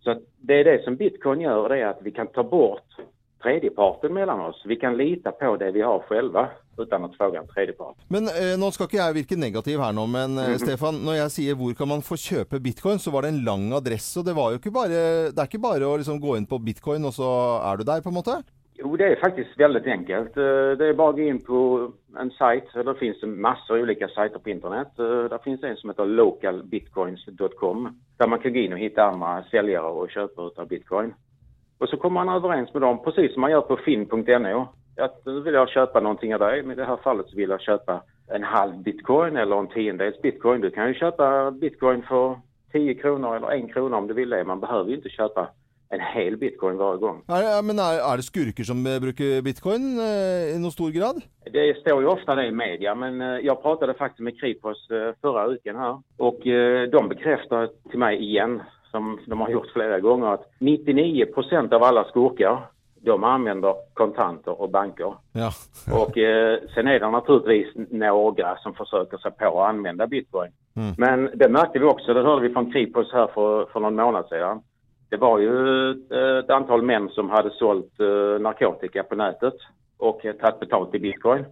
Så det är det som bitcoin gör, det är att vi kan ta bort tredjeparten mellom oss. Vi kan lite på det vi har selv uten å spørre en tredjepart. Men eh, nå skal ikke jeg virke negativ her nå, men mm -hmm. Stefan, når jeg sier hvor kan man få kjøpe bitcoin, så var det en lang adresse, og det var jo ikke bare Det er ikke bare å liksom gå inn på bitcoin, og så er du der, på en måte? Jo, det er faktisk veldig enkelt. Eh, Det er bare å gå inn på en sajt. Det finnes masse ulike sider på internett. Det finnes en som heter localbitcoins.com der man kan gå in och andre selgere og kjøpe ut av bitcoin. Och så kommer han överens med dem, precis som man gör på finn.no. Att nu vill jag köpa någonting av dig, men i det här fallet så vill jag köpa en halv bitcoin eller en tiondels bitcoin. Du kan ju köpa bitcoin för 10 kronor eller 1 krona om du vill det. Man behöver ju inte köpa en hel bitcoin hver gang. Er, men er, er det skurker som eh, bruker bitcoin eh, i noen stor grad? Det står jo ofte det i media, men eh, jeg pratet faktisk med Kripos eh, forrige veckan her. Og eh, de bekreftet til meg igen, som de har gjort flere ganger, att 99 procent av alla skurkar de använder kontanter och banker. Ja. Och eh, sen är det naturligtvis några som försöker sig på att använda bitcoin. Mm. Men det märkte vi också, det hörde vi från Kripos här för, för någon månad sedan. Det var ju et ett antal män som hade sålt eh, narkotika på nätet och tatt tagit betalt i bitcoin.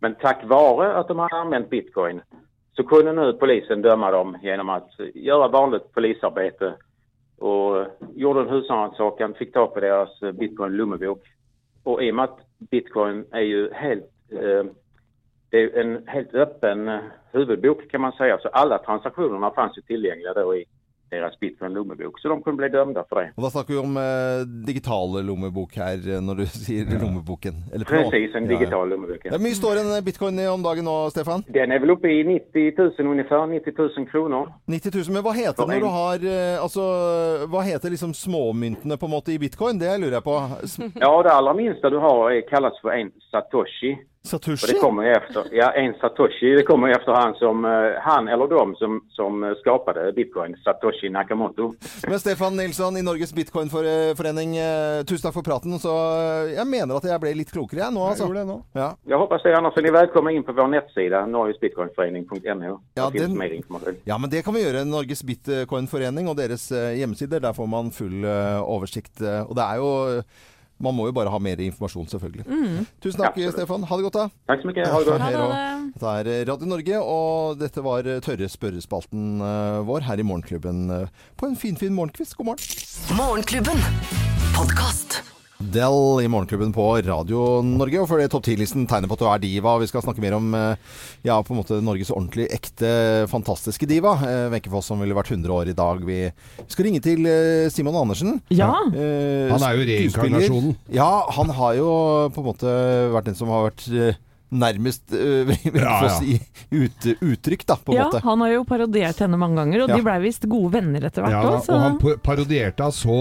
Men tack vare att de hade använt bitcoin så kunde nu polisen döma dem genom att göra vanligt polisarbete och gjorde en husrannsakan, fick tag på deras eh, bitcoin-lommebok. Och i och med att bitcoin är ju helt, eh, det är en helt öppen eh, huvudbok kan man säga, så alla transaktionerna fanns ju tillgängliga då i deras bitcoin-lommebok. Så de kunne bli dømt for det. Og da snakker vi om eh, digitale lommebok her, eh, når du sier lommeboken. Eller på- Precis, en Ja, ja. digital lommebok. Hvor mye står en bitcoin i om dagen nå, Stefan? Den er vel oppe i 90 000 ungefær. 90 000 kroner. 90 000, men hva heter når du har eh, Altså, hva heter liksom småmyntene på en måte i bitcoin? Det lurer jeg på. Ja, det aller minste du har kalles for en satoshi. Satoshi? Det kommer efter, ja, en satoshi, det kommer efter han som, eh, han eller de som, som eh, skapade bitcoin, Satoshi Nakamoto. Men Stefan Nilsson i Norges bitcoinforening, eh, tusen takk for praten. Så jeg mener at jeg ble litt klokere jeg nå, altså. det nå. Ja. jeg håper det, er velkommen inn välkomna in på vår nettside, norgesbitcoinforening.no. Ja, den- Ja, men det kan vi gjøre. Norges Bitcoinforening og deres hjemmesider. Der får man full oversikt. Og det er jo Man må jo bare ha mer informasjon, selvfølgelig. Mm. Tusen takk, ja, Stefan. Ha det godt, da. Takk så mye. Ha det godt. Ha det. Dette er Radio Norge, og dette var tørre spørrespalten eh, vår her i Morgenklubben eh, på en finfin fin morgenkvist. God morgen. Morgenklubben. Podkast. Del i Morgenklubben på Radio Norge. Og før det topp 10-listen tegner på at du er diva. Vi skal snakke mer om eh, ja, på en måte Norges ordentlig ekte, fantastiske diva. Eh, Wenche Foss som ville vært 100 år i dag. Vi skal ringe til eh, Simon Andersen. Ja. Eh, Han er jo reinkarnasjonen. Ja, han har jo på en måte vært den som har vært nærmest øh, Ja, ja. si, ut, uttrykk, da, på en Ja, måte. han har jo parodiert henne mange ganger, og Ja. de blei visst gode venner etter hvert Ja, også. og han parodierte henne så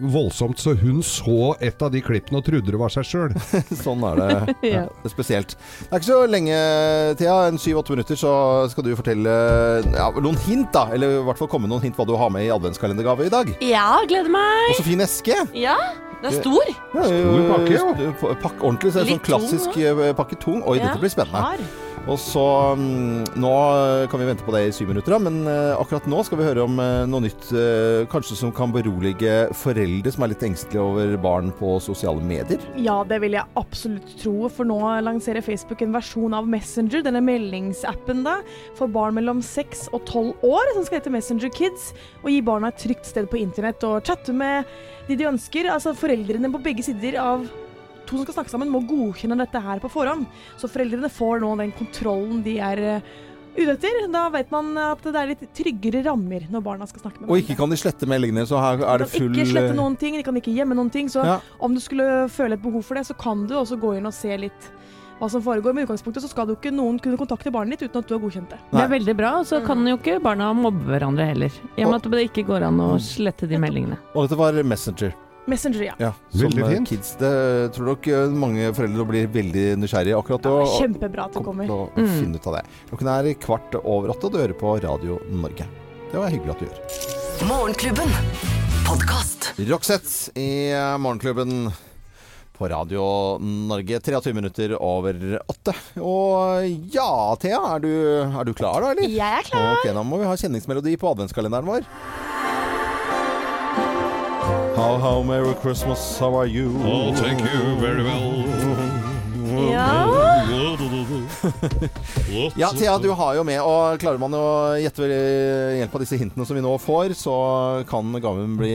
voldsomt, så hun så et av de klippene og trodde det var seg sjøl. Sånn er det. Ja. er spesielt. Det er ikke så lenge, Thea. En syv-åtte minutter, så skal du fortelle ja, noen hint, da. Eller i hvert fall komme med noen hint hva du har med i adventskalendergave i dag. Ja, gleder meg. Og så fin eske. Ja, den er stor. Ja, Stor pakke, jo. Pakk ordentlig. Så er det Litt sånn klassisk tung, eh, pakke tung. Oi, Ja, dette blir spennende. hard. Og så mm, Nå kan vi vente på det i syv minutter, da, men eh, akkurat nå skal vi høre om eh, noe nytt eh, kanskje som kan berolige foreldre som er litt engstelige over barn på sosiale medier. Ja, det vil jeg absolutt tro, for nå lanserer Facebook en versjon av Messenger, denne meldingsappen da, for barn mellom 6 og 12 år, som skal hete Messenger Kids, og gi barna et trygt sted på internett og chatte med de de ønsker. Altså foreldrene på begge sider av to som skal snakke sammen, må godkjenne dette her på forhånd. Så foreldrene får nå den kontrollen de er eh, ute etter. Da vet man at det er litt tryggere rammer når barna skal snakke med Og ikke kan de slette meldingene, så her er det full de kan ikke slette noen ting, de kan ikke gjemme noen ting. Så Ja. om du skulle føle et behov for det, så kan du også gå inn og se litt hva som foregår. Men i utgangspunktet så skal du ikke noen kunne kontakte barnet ditt uten at du har godkjent det. Det er veldig bra, og så kan jo ikke barna mobbe hverandre heller. I og med at det ikke går an å slette de meldingene. Og dette var Messenger. Messenger, ja. Ja, Veldig som, eh, fint. Kids, det tror nok eh, mange foreldre blir veldig nysgjerrige akkurat Ja, kjempebra at det kommer. til å Mm. finne ut av det. Klokken er kvart over åtte, og du hører på Radio Norge. Det var hyggelig at du gjør. Morgenklubben. Podkast. Roxette i eh, Morgenklubben på Radio Norge. 23 minutter over åtte. Og ja, Thea, er du, er du klar da, eller? Jeg er klar. Ok, Da må vi ha kjenningsmelodi på adventskalenderen vår. How, how, merry Christmas, how are you? Oh, thank you very well. Ja. Ja, Thea, du har jo med, og klarer man å gjette ved hjelp av disse hintene som vi nå får, så kan gaven bli,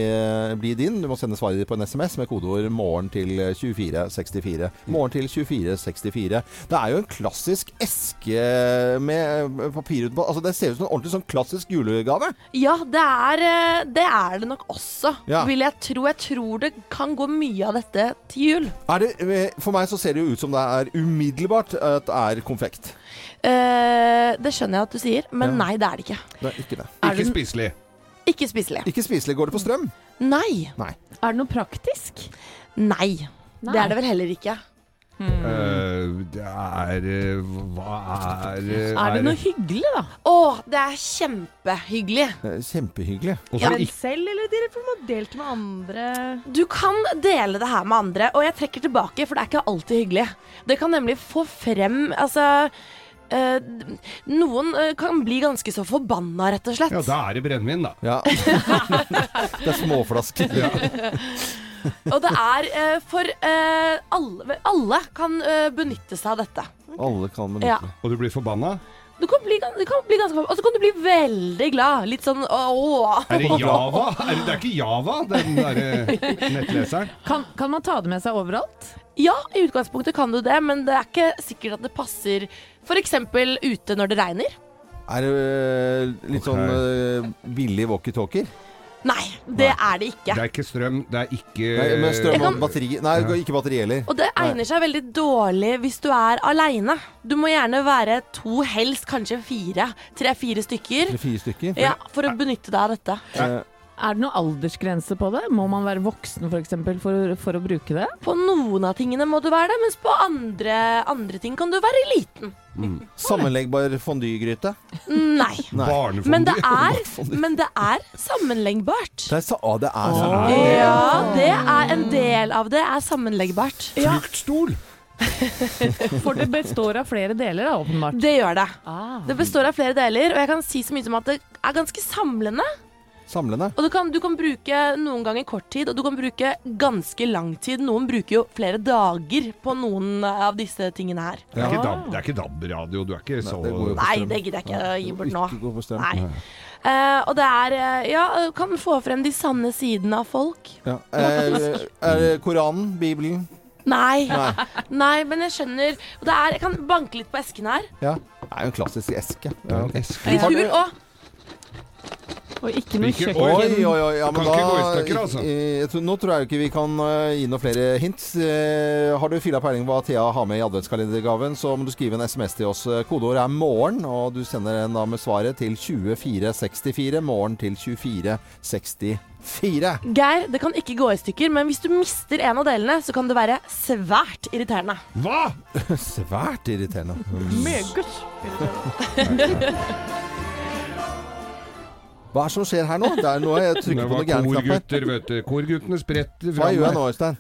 bli din. Du må sende svaret ditt på en SMS med kodeord 'morgen' til 2464. Morgen til 2464. Det er jo en klassisk eske med papir utenpå. Altså, det ser ut som en ordentlig sånn klassisk julegave. Ja, det er, eh, det er det nok også, Ja. vil jeg tro. Jeg tror det kan gå mye av dette til jul. Er det, for meg så ser det jo ut som det er umiddelbart at det er konfekt. Eh, det skjønner jeg at du sier, men Ja. nei, det er det ikke. Det er ikke det. Er Ikke det- spiselig. Ikke spiselig. Ikke spiselig. Går det på strøm? Nei. Nei. Er det noe praktisk? Nei. Det er det vel heller ikke. Eh, det er eh, Hva er eh, Er det noe hyggelig, da? Å, det er kjempehyggelig. Det er Kjempehyggelig. Også Ja, men ikke- selv eller dere får man delt med andre Du kan dele det her med andre, og jeg trekker tilbake, for det er ikke alltid hyggelig. Det kan nemlig få frem Altså Uh, Noen uh, kan bli ganske så forbanna, rett og slett. Ja, da er det brennevin, da. Ja. det er småflasker. Og det er eh, for eh, alle Alle kan eh, benytte seg av dette. Alle kan benytte Ja. Og du blir forbanna? Du kan bli, gan- du kan bli ganske Og så kan du bli veldig glad. Litt sånn ååå. Er det Java? Er det, det er ikke Java, den derre nettleseren? Kan, kan man ta det med seg overalt? Ja, i utgangspunktet kan du det, men det er ikke sikkert at det passer f.eks. ute når det regner. Er det øh, litt sånn øh, billig walkietalkier? Nei, det er det ikke. Det er ikke strøm, det er ikke Nei, men strøm og batteri Nei, ikke batteri heller. Og det egner seg veldig dårlig hvis du er aleine. Du må gjerne være to, helst kanskje fire. Tre-fire stykker. Tre, fire stykker. Ja, for å benytte deg av dette. Eh, Er det noen aldersgrense på det? Må man være voksen for, eksempel, for, for å bruke det? På noen av tingene må du være det, mens på andre, andre ting kan du være liten. mm. Sammenleggbar fondygryte? Nei. Nei. Men det er, men det er sammenleggbart. Det er, sa- ah, det er sammenleggbart. Ja, det er en del av det er sammenleggbart. Fruktstol! For det består av flere deler, da, åpenbart. Det gjør det. Ah. Det består av flere deler, og jeg kan si så mye som at det er ganske samlende. Samlende. Og du kan, du kan bruke noen ganger kort tid, og du kan bruke ganske lang tid. Noen bruker jo flere dager på noen av disse tingene her. Det er ikke DAB- det er ikke DAB-radio, du er ikke så det Nei, det gidder jeg ikke å gi bort nå. Ikke gå på strøm. Nei. Uh, og det er eh, Ja, kan få frem de sanne sidene av folk. Ja. Er, er det Koranen? Bibelen? Nei. Nei. Nei, men jeg skjønner det er, Jeg kan banke litt på esken her. Ja. Det er jo en klassisk eske. Ja. Litt Har du- hul. Og Og ikke noe kjøkken. Oi, oi, oi. Ja, men da, ikke gå i stykker, altså. i- jeg nå tror jeg ikke vi kan eh, gi noen flere hint. Eh, har du filla peiling på hva Thea har med i adventskalendergaven, så må du skrive en SMS til oss. Kodeordet Kodeord er 'morgen', og du sender en da med svaret til 2464. Morgen til 2464. Geir, det kan ikke gå i stykker, men hvis du mister en av delene, så kan det være svært irriterende. Hva?! Svært irriterende. Meget. Hva er det som skjer her nå? Det er nå jeg trykker på noe gærent knapper. korgutter, vet du. Korguttene spretter Hva gjør jeg nå, Øystein?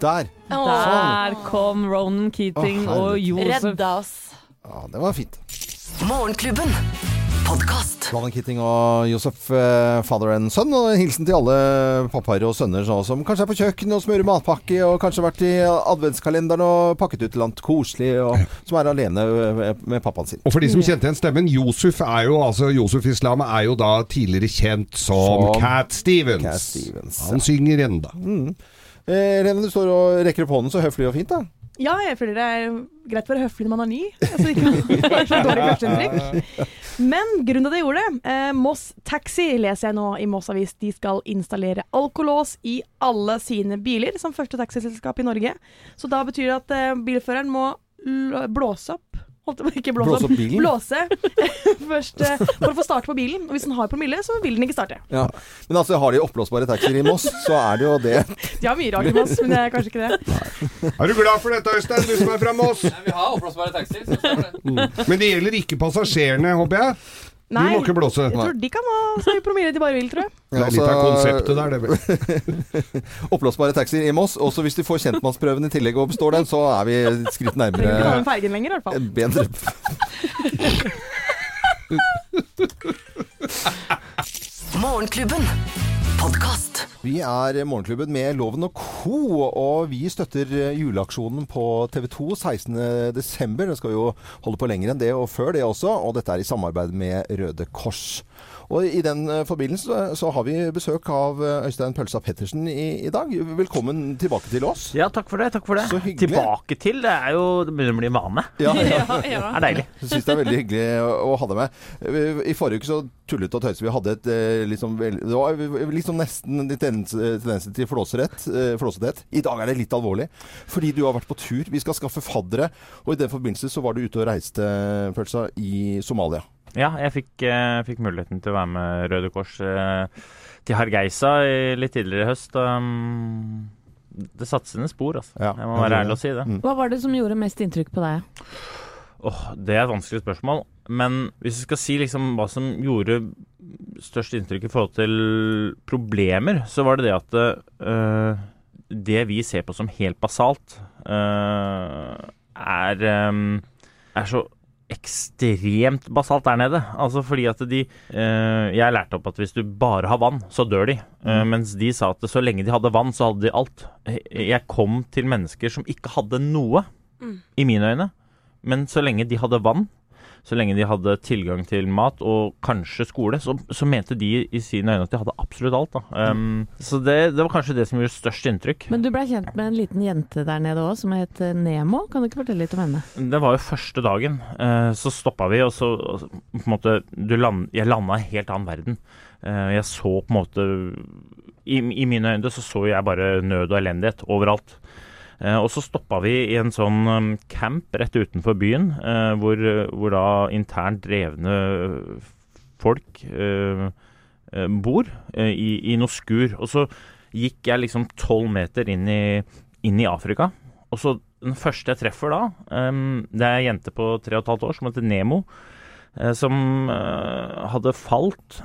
Der. Der kom Ronan Keating Å, og. Josef. Redda oss. Ja, det var fint. Morgenklubben. Podkast. Planen Kitting og Josef, eh, father and son. Og en hilsen til alle pappaer og sønner som kanskje er på kjøkkenet og smører matpakke, og kanskje har vært i adventskalenderen og pakket ut noe annet koselig, og som er alene med pappaen sin. Og for de som kjente igjen stemmen, Josef er jo altså Josef Islam er jo da tidligere kjent som, Som Cat Stevens. Cat Stevens, Han synger enda. Mm. Eh, Lene, du står og rekker opp hånden så høflig og fint, da. Ja, jeg føler det er greit å være høflig når man er ny. Altså, ikke så dårlig førsteinntrykk. Men grunnen til at jeg gjorde det eh, Moss Taxi leser jeg nå i Moss Avis. De skal installere alkolås i alle sine biler, som første taxiselskap i Norge. Så da betyr det at eh, bilføreren må blåse opp Holdt jeg på ikke blåse Blåse opp. bilen? Blåse først uh, for å få starte på bilen. Og hvis den har promille, så vil den ikke starte. Ja. Men altså, har de oppblåsbare taxier i Moss, så er det jo det. De har mye rart i Moss, men det er kanskje ikke det. Er du glad for dette, Øystein, du som er fra Moss? Nei, Vi har oppblåsbare taxier. Mm. Men det gjelder ikke passasjerene, håper jeg? Du Nei, må ikke blåse. Jeg tror de kan ha så mye promille de bare vil, tror jeg. Det er litt av konseptet der, det. vel. Oppblåsbare taxier i Moss. Også hvis de får kjentmannsprøven i tillegg og består den, så er vi et skritt Trenger ikke ta nærmere den fergen lenger, i hvert fall. bedre. Morgenklubben. Podcast. Vi er Morgenklubben med Loven og Co. Og vi støtter juleaksjonen på TV 2 16.12. Den skal jo holde på lenger enn det, og før det også. Og dette er i samarbeid med Røde Kors. Og I den eh, forbindelse så, har vi besøk av eh, Øystein Pølsa Pettersen i, i dag. Velkommen tilbake til oss. Ja, takk for det. takk for det. Så hyggelig. Tilbake til, det er jo Det begynner å bli en vane. Ja, ja. Det er deilig. Jeg syns det er veldig hyggelig å, ha deg med. I forrige uke så tullet og tøyset vi. hadde et liksom Det var liksom nesten litt tendens til flåserett, flåsethet. I dag er det litt alvorlig. Fordi du har vært på tur. Vi skal skaffe faddere. Og i den forbindelse så var du ute og reiste, Pølsa, i Somalia. Ja, jeg fikk, eh, fikk muligheten til å være med Røde Kors eh, til Hargeisa i- litt tidligere i høst. Um, det satte sine spor, altså. Ja, jeg må være ærlig og si det. Hva var det som gjorde mest inntrykk på deg? Oh, det er et vanskelig spørsmål. Men hvis du skal si liksom hva som gjorde størst inntrykk i forhold til problemer, så var det det at uh, det vi ser på som helt basalt, uh, er, um, er så ekstremt basalt der nede. Altså fordi at de øh, Jeg lærte opp at hvis du bare har vann, så dør de. Øh, mens de sa at så lenge de hadde vann, så hadde de alt. Jeg kom til mennesker som ikke hadde noe, i mine øyne. Men så lenge de hadde vann, så lenge de hadde tilgang til mat og kanskje skole, så, så mente de i sine øyne at de hadde absolutt alt. Um, så det, det var kanskje det som gjorde størst inntrykk. Men du ble kjent med en liten jente der nede òg, som het eh, Nemo. Kan du ikke fortelle litt om henne? Det var jo første dagen. Uh, så stoppa vi, og så og på en måte du land, Jeg landa i en helt annen verden. Uh, jeg så på en måte i, I mine øyne så så jeg bare nød og elendighet overalt. Eh, og så stoppa vi i en sånn um, camp rett utenfor byen, eh, hvor, hvor da internt drevne folk eh, eh, bor i, i noe skur. Og så gikk jeg liksom tolv meter inn i, inn i Afrika. Og så den første jeg treffer da, det er ei jente på tre og et halvt år som heter Nemo, som hadde falt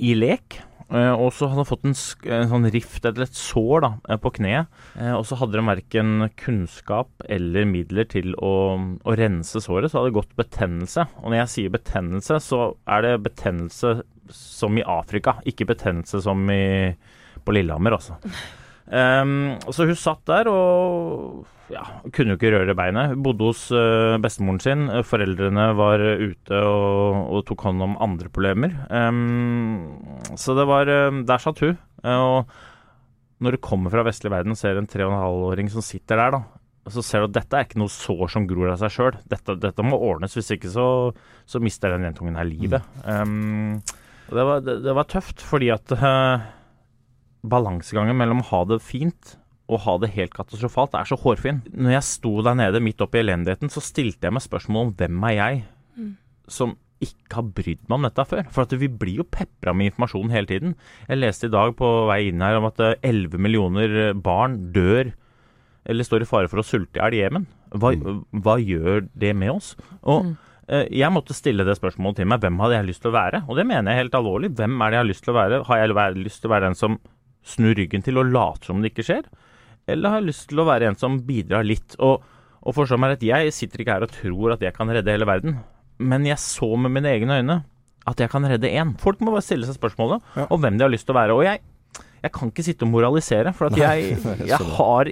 i lek. Eh, og så hadde han fått en, en sånn rift eller et sår da, eh, på kneet. Eh, og så hadde de verken kunnskap eller midler til å, å rense såret, så hadde det gått betennelse. Og når jeg sier betennelse, så er det betennelse som i Afrika, ikke betennelse som i, på Lillehammer, altså. Ehm, så hun satt der og ja, kunne jo ikke røre beinet. Hun bodde hos uh, bestemoren sin. Foreldrene var ute og, og tok hånd om andre problemer. Um, så det var eh, Der satt hun. Uh, og når du kommer fra vestlig verden og ser en tre og en halv-åring som sitter der, da, så ser du at dette er ikke noe sår som gror av seg sjøl. Dette, dette må ordnes, hvis ikke så, så mister den jentungen her livet. Um, det, var, det, det var tøft, fordi at balansegangen mellom å ha det fint og ha det helt katastrofalt er så hårfin. Når jeg sto der nede midt oppi elendigheten, så stilte jeg meg spørsmål om hvem er jeg Mm. som ikke har brydd meg om dette før. For at vi blir jo pepra med informasjon hele tiden. Jeg leste i dag på vei inn her om at eh, 11 millioner barn dør eller står i fare for å sulte i hjel i Jemen. Hva, hva gjør det med oss? Og Mm. eh, jeg måtte stille det spørsmålet til meg. Hvem hadde jeg lyst til å være? Og det mener jeg helt alvorlig. Hvem er det jeg har lyst til å være? Har jeg lyst til å være den som snur ryggen til og late som det ikke skjer? Eller har jeg lyst til å være en som bidrar litt? Og, Og forstå meg rett, jeg sitter ikke her og tror at jeg kan redde hele verden. Men jeg så med mine egne øyne at jeg kan redde én. Folk må bare stille seg spørsmålet om hvem de har lyst til å være. Og jeg, jeg kan ikke sitte og moralisere, for jeg jeg har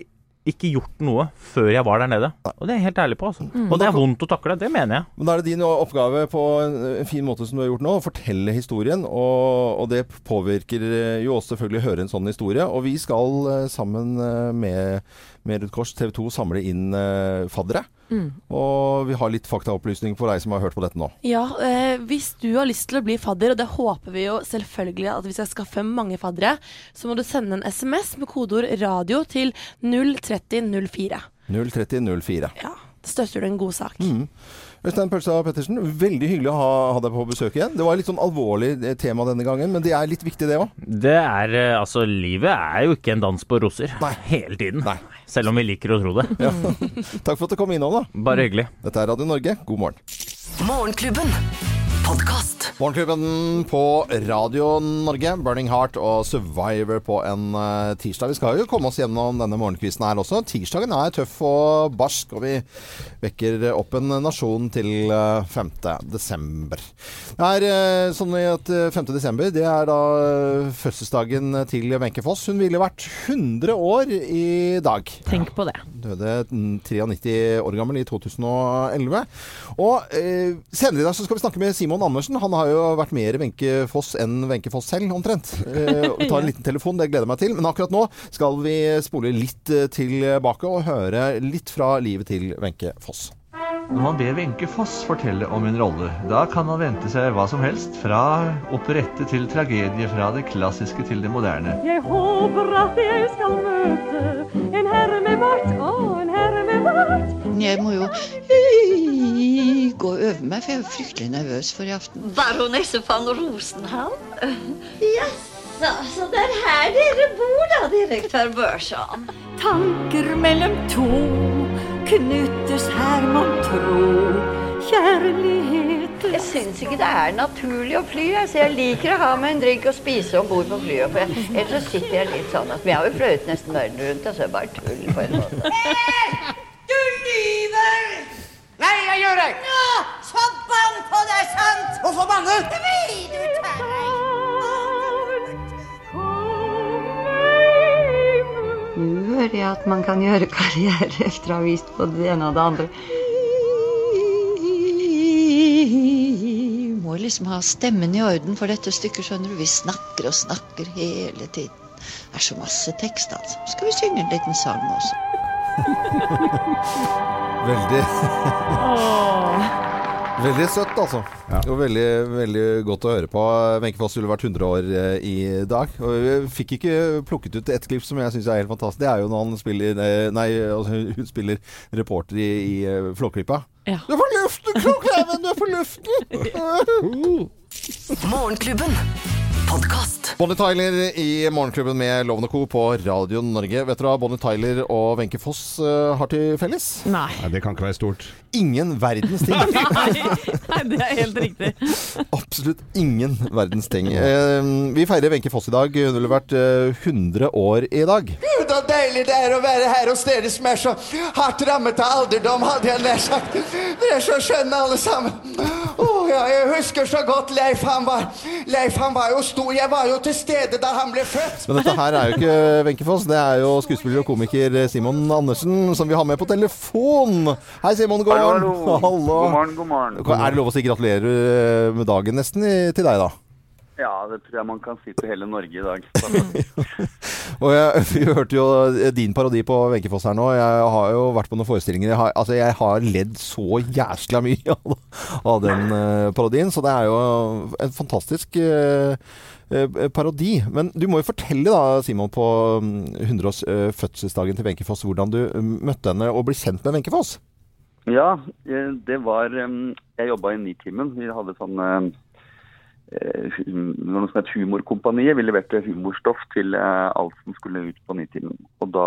ikke gjort noe før jeg var der nede. Og det er jeg helt ærlig på, altså. Mm. Og det er vondt å takle, det mener jeg. Men da er det din oppgave på en fin måte som du har gjort nå, å fortelle historien. Og, og det påvirker jo oss selvfølgelig å høre en sånn historie. Og vi skal eh, sammen eh, med, med Rødt Kors TV 2 samle inn eh, faddere. Mm. Og vi har litt faktaopplysning for deg som har hørt på dette nå. Ja, eh, hvis du har lyst til å bli fadder, og det håper vi jo selvfølgelig at vi skal skaffe mange faddere, så må du sende en SMS med kodeord 'radio' til 03004. 03004. Ja, det støtter du en god sak. Mm. Øystein Pølsa Pettersen, veldig hyggelig å ha, ha deg på besøk igjen. Det var litt sånn alvorlig eh, tema denne gangen, men det er litt viktig det òg. Det er eh, Altså, livet er jo ikke en dans på roser Nei. hele tiden. Selv om vi liker å tro det. Ja. Takk for at du kom innom, da. Bare hyggelig. Dette er Radio Norge, god morgen. Morgenklubben. Podkast. Morgenklubben på Radio Norge, Burning Heart og Survivor på en eh, tirsdag. Vi skal jo komme oss gjennom denne morgenkvisten her også. Tirsdagen er tøff og barsk, og vi vekker opp en nasjon til eh, 5. desember. Det er eh, sånn at eh, 5. desember, det er da eh, fødselsdagen til Wenche Foss. Hun ville vært 100 år i dag. Tenk på det. Døde mm, 93 år gammel i 2011. Og eh, senere i dag så skal vi snakke med Simon Andersen. Han har jo vært mer Wenche Foss enn Wenche Foss selv, omtrent. Eh, vi tar en liten telefon, det gleder jeg meg til. Men akkurat nå skal vi spole litt eh, tilbake og høre litt fra livet til Wenche Foss. Når man ber Wenche Foss fortelle om en rolle, da kan man vente seg hva som helst, fra operette til tragedie, fra det klassiske til det moderne. Jeg håper at jeg skal møte en herre med bart og en herre med bart. Jeg må jo gå og øve meg, for jeg er fryktelig nervøs for i aften. Baronesse van Rosenhall? Jaså, så det er her dere bor da, direktør Børson? Tanker mellom to knyttes her, mon tro. Kjærlighet Jeg syns ikke det er naturlig å fly, jeg, så jeg liker å ha med en drink og spise om bord på flyet. For jeg, ellers så sitter jeg litt sånn at Vi har jo fløyet nesten verden rundt, altså bare tull på en måte. Lyver! Nei, jeg gjør det! Nå, så bann på deg, sant? Hvorfor banne? Fordi du tar Nå hører jeg at man kan gjøre karriere etter å ha vist både det ene og det andre. Vi må liksom ha stemmen i orden for dette stykket, skjønner du. Vi snakker og snakker hele tiden. Det er så masse tekst, altså. Skal vi synge en liten sang også? Veldig Veldig søtt, altså. Og veldig, veldig godt å høre på. Wenche Foss skulle vært 100 år eh, i dag. Og vi fikk ikke plukket ut ett klipp som jeg syns er helt fantastisk. Det er jo når han spiller eh, Nei, altså, hun spiller reporter i, i eh, Flåklypa. Ja. Du er på luften, Klokleiven! Du er på luften! Morgenklubben. Podkast. Bonnie Tyler i Morgenklubben med Loven og Co. på Radio Norge. Vet dere hva Bonnie Tyler og Wenche Foss eh, har til felles? Nei. Nei, det kan ikke være stort. Ingen verdens ting. Nei, det er helt riktig. Absolutt ingen verdens ting. Eh, vi feirer Wenche Foss i dag. Hun ville vært eh, 100 år i dag. Gud, så deilig det er å være her hos dere som er så hardt rammet av alderdom, hadde jeg nær sagt. Dere er så skjønne alle sammen. Oh, ja, jeg husker så godt Leif, han var Leif, han var jo stor. Jeg var jo til stede da han ble født. Men dette her er jo ikke Wenche Foss, det er jo skuespiller og komiker Simon Andersen som vi har med på telefon. Hei, Simon. God morgen. Hallo. God morgen, god morgen. Er det lov å si gratulerer eh, med dagen nesten til deg, da? Ja, det tror jeg man kan si til hele Norge i dag. Og jeg, vi hørte jo din parodi på Venkefoss her nå. Jeg har jo vært på noen forestillinger. Jeg har, altså, jeg har ledd så jæskla mye av, den eh, parodien, så det er jo en fantastisk eh, eh, parodi. Men du må jo fortelle da, Simon, på mm, 100-års eh, til Wenche Foss, hvordan du mm, møtte henne og ble kjent med Wenche Foss. Ja, eh, det var eh, Jeg jobba i Nitimen. Vi hadde sånn eh, noe som het Humorkompaniet. Vi leverte humorstoff til alt som skulle ut på Nitimen. Og da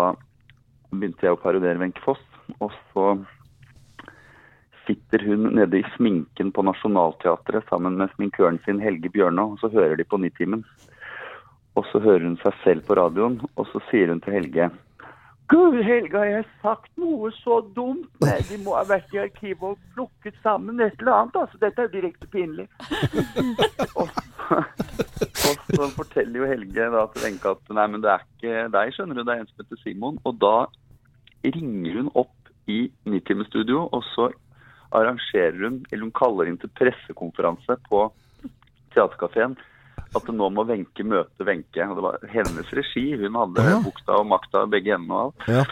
begynte jeg å parodiere Wenche Foss. Og så sitter hun nede i sminken på Nationaltheatret sammen med sminkøren sin Helge Bjørnå, og så hører de på Nitimen. Og så hører hun seg selv på radioen, og så sier hun til Helge Gud, Helge, har jeg sagt noe så dumt? Nei, de må ha vært i arkivet og plukket sammen et eller annet. Altså, dette er jo direkte pinlig. og, og så forteller jo Helge da til Wenche at nei, men det er ikke deg, skjønner du. Det er en som heter Simon. Og da ringer hun opp i Nitimestudio, og så arrangerer hun, eller hun kaller inn til pressekonferanse på Theatercaféen at nå må Wenche møte Wenche. Det var hennes regi. Hun hadde Ja. bukta og makta begge endene og alt. Ja.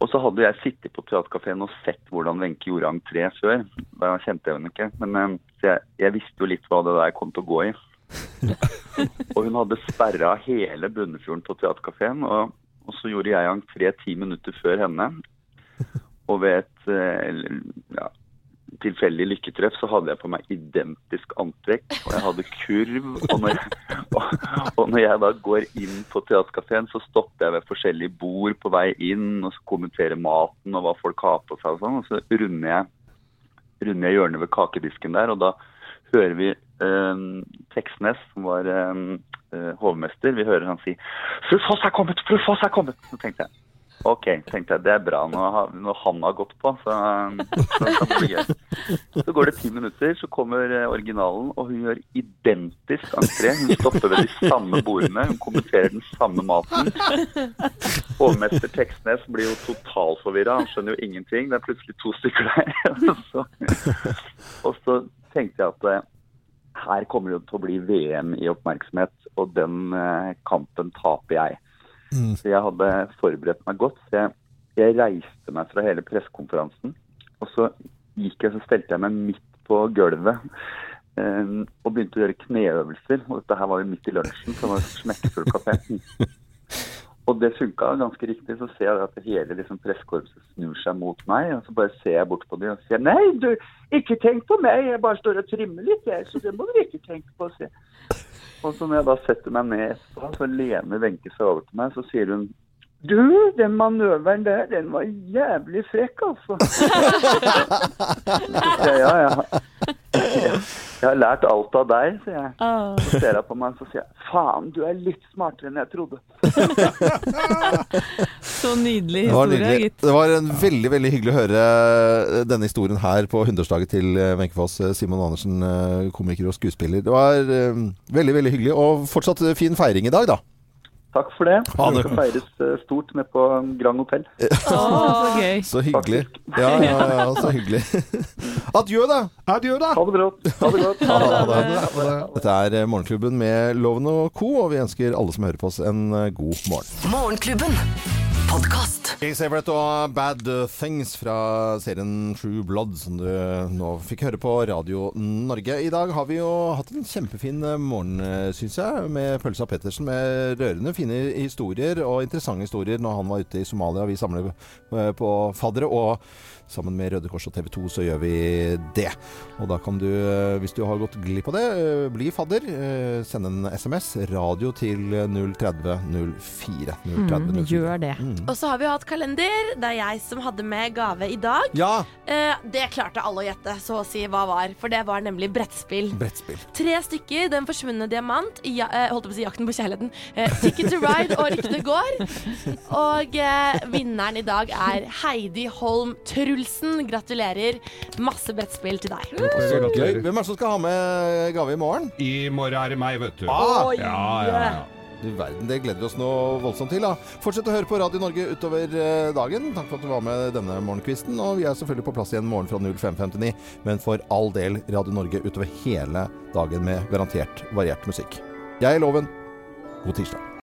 Og så hadde jeg sittet på Theatercaféen og sett hvordan Wenche gjorde entré før. Da kjente jeg henne ikke. Men eh, jeg, jeg visste jo litt hva det der kom til å gå i. og hun hadde sperra hele Bunnefjorden på Theatercaféen. Og, og så gjorde jeg entré ti minutter før henne. Og ved et eh, ja, tilfeldig lykketreff så hadde jeg på meg identisk antrekk, og jeg hadde kurv. Og når jeg, og, og når jeg da går inn på teaterkafeen, så stopper jeg ved forskjellige bord på vei inn, og så kommenterer maten og hva folk har på seg og sånn. Og så runder jeg, runder jeg hjørnet ved kakedisken der, og da hører vi eh, Teksnes, som var eh, eh, hovmester, vi hører han si 'Fru Foss er kommet! Fru Foss er kommet!' Så tenkte jeg Ok, tenkte jeg, det er bra ha- når han har gått på. Så, så, så, så går det ti minutter, så kommer originalen, og hun gjør identisk entré. Hun stopper ved de samme bordene, hun kommenterer den samme maten. Hovmester Teksnes blir jo totalforvirra, han skjønner jo ingenting. Det er plutselig to stykker der. og så tenkte jeg at eh, her kommer det til å bli VM i oppmerksomhet, og den eh, kampen taper jeg. Så jeg hadde forberedt meg godt. Så jeg, jeg reiste meg fra hele pressekonferansen. Og så gikk jeg, så stelte jeg meg midt på gulvet um, og begynte å gjøre kneøvelser. Og dette her var jo midt i lunsjen, så det var smekkfull kafé. Og det funka ganske riktig. Så ser jeg at hele liksom, pressekorpset snur seg mot meg. Og så bare ser jeg bort på dem og sier nei, du, ikke tenk på meg, jeg bare står og trimmer litt, jeg. Så det må dere ikke tenke på. å jeg. Og så når jeg da setter meg ned så lener Wenche seg over til meg, så sier hun du, den manøveren der, den var jævlig frekk, altså. ja, ja, ja. Jeg har lært alt av deg, sier jeg. Så ser hun på meg, og sier jeg, faen, du er litt smartere enn jeg trodde. Så nydelig historie, gitt. det var en veldig veldig hyggelig å høre eh, denne historien her på 100-årsdagen til eh, Wenche Foss. eh, Simon Andersen, komiker og skuespiller. Det var veldig veldig hyggelig. Og fortsatt fin feiring i dag, da. Takk for det. Ha det. Skal feires eh, stort nede på Grand Hotell. så okay. Så hyggelig. Ja, ja, ja, så hyggelig. Adjø, da. Adjø, da. Ha det godt. Ha det godt. Ha det. Dette er eh, Morgenklubben med Loven og co., og vi ønsker alle som hører på oss, en eh, god morgen. Morgenklubben. Podkast. Jay Everett og Bad Things fra serien True Blood, som du nå fikk høre på Radio Norge. I dag har vi jo hatt en kjempefin morgen, syns jeg, med Pølsa Pettersen. Med rørende fine historier og interessante historier når han var ute i Somalia. Vi samler eh, på faddere, og sammen med Røde Kors og TV 2 så gjør vi det. Og da kan du, eh, hvis du har gått glipp av det, eh, bli fadder. eh, Send en SMS. Radio til 03004. 030 Mm, gjør det. Og så har vi jo hatt kalender. Det er jeg som hadde med gave i dag. Ja. Eh, det klarte alle å gjette, så å si hva var. For det var nemlig brettspill. Brettspill. Tre stykker. Den forsvunne diamant. Ja, holdt jeg på å si Jakten på kjærligheten. Eh, Ticket to Ride og Ryktene går. Og eh, vinneren i dag er Heidi Holm Trulsen. Gratulerer. Masse brettspill til deg. Gøy. Hvem er det som skal ha med gave i morgen? I morgen er det meg, vet du. Ah, ja, ja, ja. Du verden, det gleder vi oss nå voldsomt til. da. Fortsett å høre på Radio Norge utover eh, dagen. Takk for at du var med denne morgenkvisten. Og vi er selvfølgelig på plass igjen morgen fra 05.59. Men for all del Radio Norge utover hele dagen med garantert variert musikk. Jeg er Loven. God tirsdag.